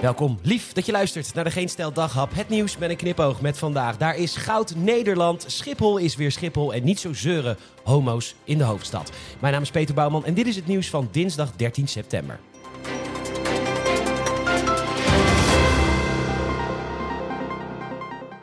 Welkom, lief dat je luistert naar de Geen Stel Daghap. Het nieuws met een knipoog met vandaag. Daar is goud Nederland. Schiphol is weer Schiphol en niet zo zeuren homo's in de hoofdstad. Mijn naam is Peter Bouwman en dit is het nieuws van dinsdag 13 september.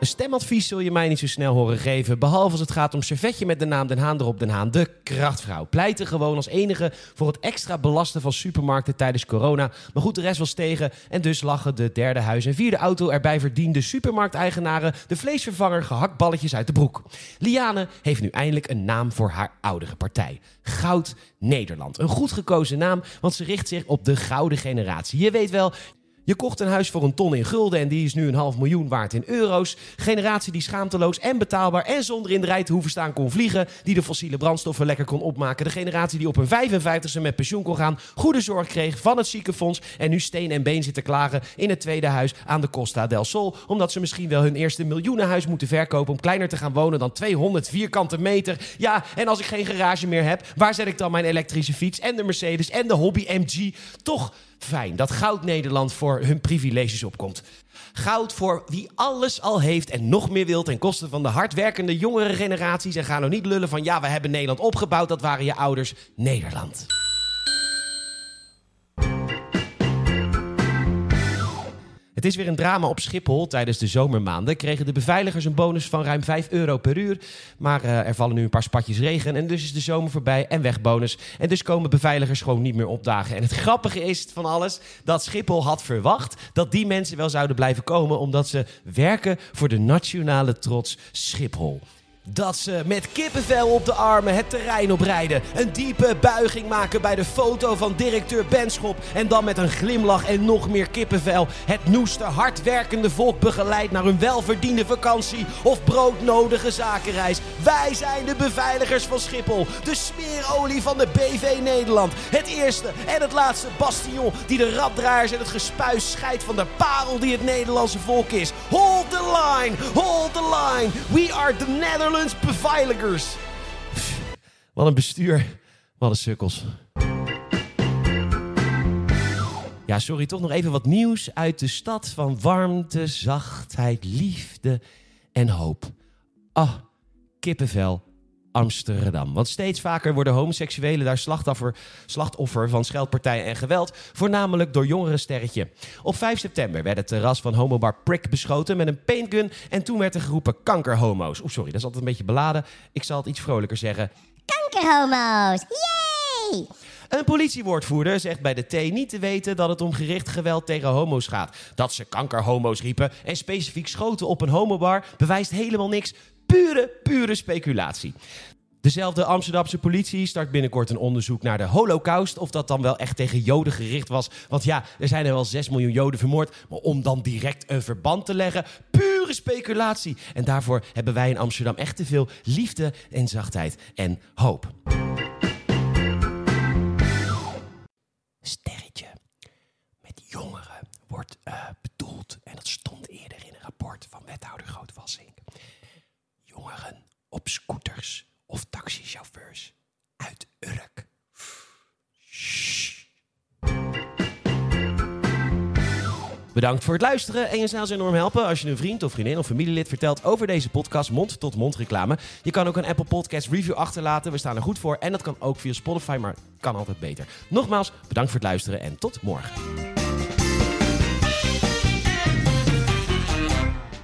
Stemadvies zul je mij niet zo snel horen geven. Behalve als het gaat om servetje met de naam Den Haan erop Den Haan. De krachtvrouw. Pleiten gewoon als enige voor het extra belasten van supermarkten tijdens corona. Maar goed, de rest was tegen. En dus lachen de derde huis en vierde auto erbij verdiende supermarkteigenaren de vleesvervanger gehaktballetjes uit de broek. Liane heeft nu eindelijk een naam voor haar oudere partij. Goud Nederland. Een goed gekozen naam, want ze richt zich op de gouden generatie. Je weet wel, je kocht een huis voor een ton in gulden en die is nu een half miljoen waard in euro's. Generatie die schaamteloos en betaalbaar en zonder in de rij te hoeven staan kon vliegen. Die de fossiele brandstoffen lekker kon opmaken. De generatie die op een 55ste met pensioen kon gaan. Goede zorg kreeg van het ziekenfonds. En nu steen en been zit te klagen in het tweede huis aan de Costa del Sol. Omdat ze misschien wel hun eerste miljoenenhuis moeten verkopen om kleiner te gaan wonen dan 200 vierkante meter. Ja, en als ik geen garage meer heb, waar zet ik dan mijn elektrische fiets en de Mercedes en de hobby MG? Toch fijn dat Goud Nederland voor hun privileges opkomt. Goud voor wie alles al heeft en nog meer wil ten koste van de hardwerkende jongere generaties. En ga nou niet lullen van ja, we hebben Nederland opgebouwd, dat waren je ouders. Nederland. Het is weer een drama op Schiphol. Tijdens de zomermaanden kregen de beveiligers een bonus van ruim 5 euro per uur. Maar uh, er vallen nu een paar spatjes regen en dus is de zomer voorbij en weg bonus. En dus komen beveiligers gewoon niet meer opdagen. En het grappige is van alles dat Schiphol had verwacht dat die mensen wel zouden blijven komen... omdat ze werken voor de nationale trots Schiphol dat ze met kippenvel op de armen het terrein oprijden. Een diepe buiging maken bij de foto van directeur Benschop. En dan met een glimlach en nog meer kippenvel het noeste, hardwerkende volk begeleidt naar hun welverdiende vakantie of broodnodige zakenreis. Wij zijn de beveiligers van Schiphol. De smeerolie van de BV Nederland. Het eerste en het laatste bastion die de raddraaiers en het gespuis scheidt van de parel die het Nederlandse volk is. Line, hold the line. We are the Netherlands beveiligers. Wat een bestuur. Wat een sukkels. Ja, sorry, toch nog even wat nieuws uit de stad van warmte, zachtheid, liefde en hoop. Ah, kippenvel Amsterdam. Want steeds vaker worden homoseksuelen daar slachtoffer, slachtoffer van scheldpartijen en geweld, voornamelijk door jongere sterretje. Op 5 september werd het terras van homobar Prick beschoten met een paintgun en toen werd er geroepen kankerhomo's. Oeh, sorry, dat is altijd een beetje beladen. Ik zal het iets vrolijker zeggen. Kankerhomo's, yay! Een politiewoordvoerder zegt bij de T niet te weten dat het om gericht geweld tegen homo's gaat. Dat ze kankerhomo's riepen en specifiek schoten op een homobar bewijst helemaal niks pure, pure speculatie. Dezelfde Amsterdamse politie start binnenkort een onderzoek naar de holocaust. Of dat dan wel echt tegen Joden gericht was. Want ja, er zijn er wel 6 miljoen Joden vermoord. Maar om dan direct een verband te leggen, pure speculatie. En daarvoor hebben wij in Amsterdam echt te veel liefde en zachtheid en hoop. Sterretje met jongeren wordt uh, bedoeld. En dat stond eerder in een rapport van wethouder Grootwassink jongeren op scooters of taxichauffeurs uit Urk. Bedankt voor het luisteren en je zou ons enorm helpen als je een vriend of vriendin of familielid vertelt over deze podcast mond-tot-mond reclame. Je kan ook een Apple Podcast review achterlaten, we staan er goed voor en dat kan ook via Spotify, maar kan altijd beter. Nogmaals, bedankt voor het luisteren en tot morgen.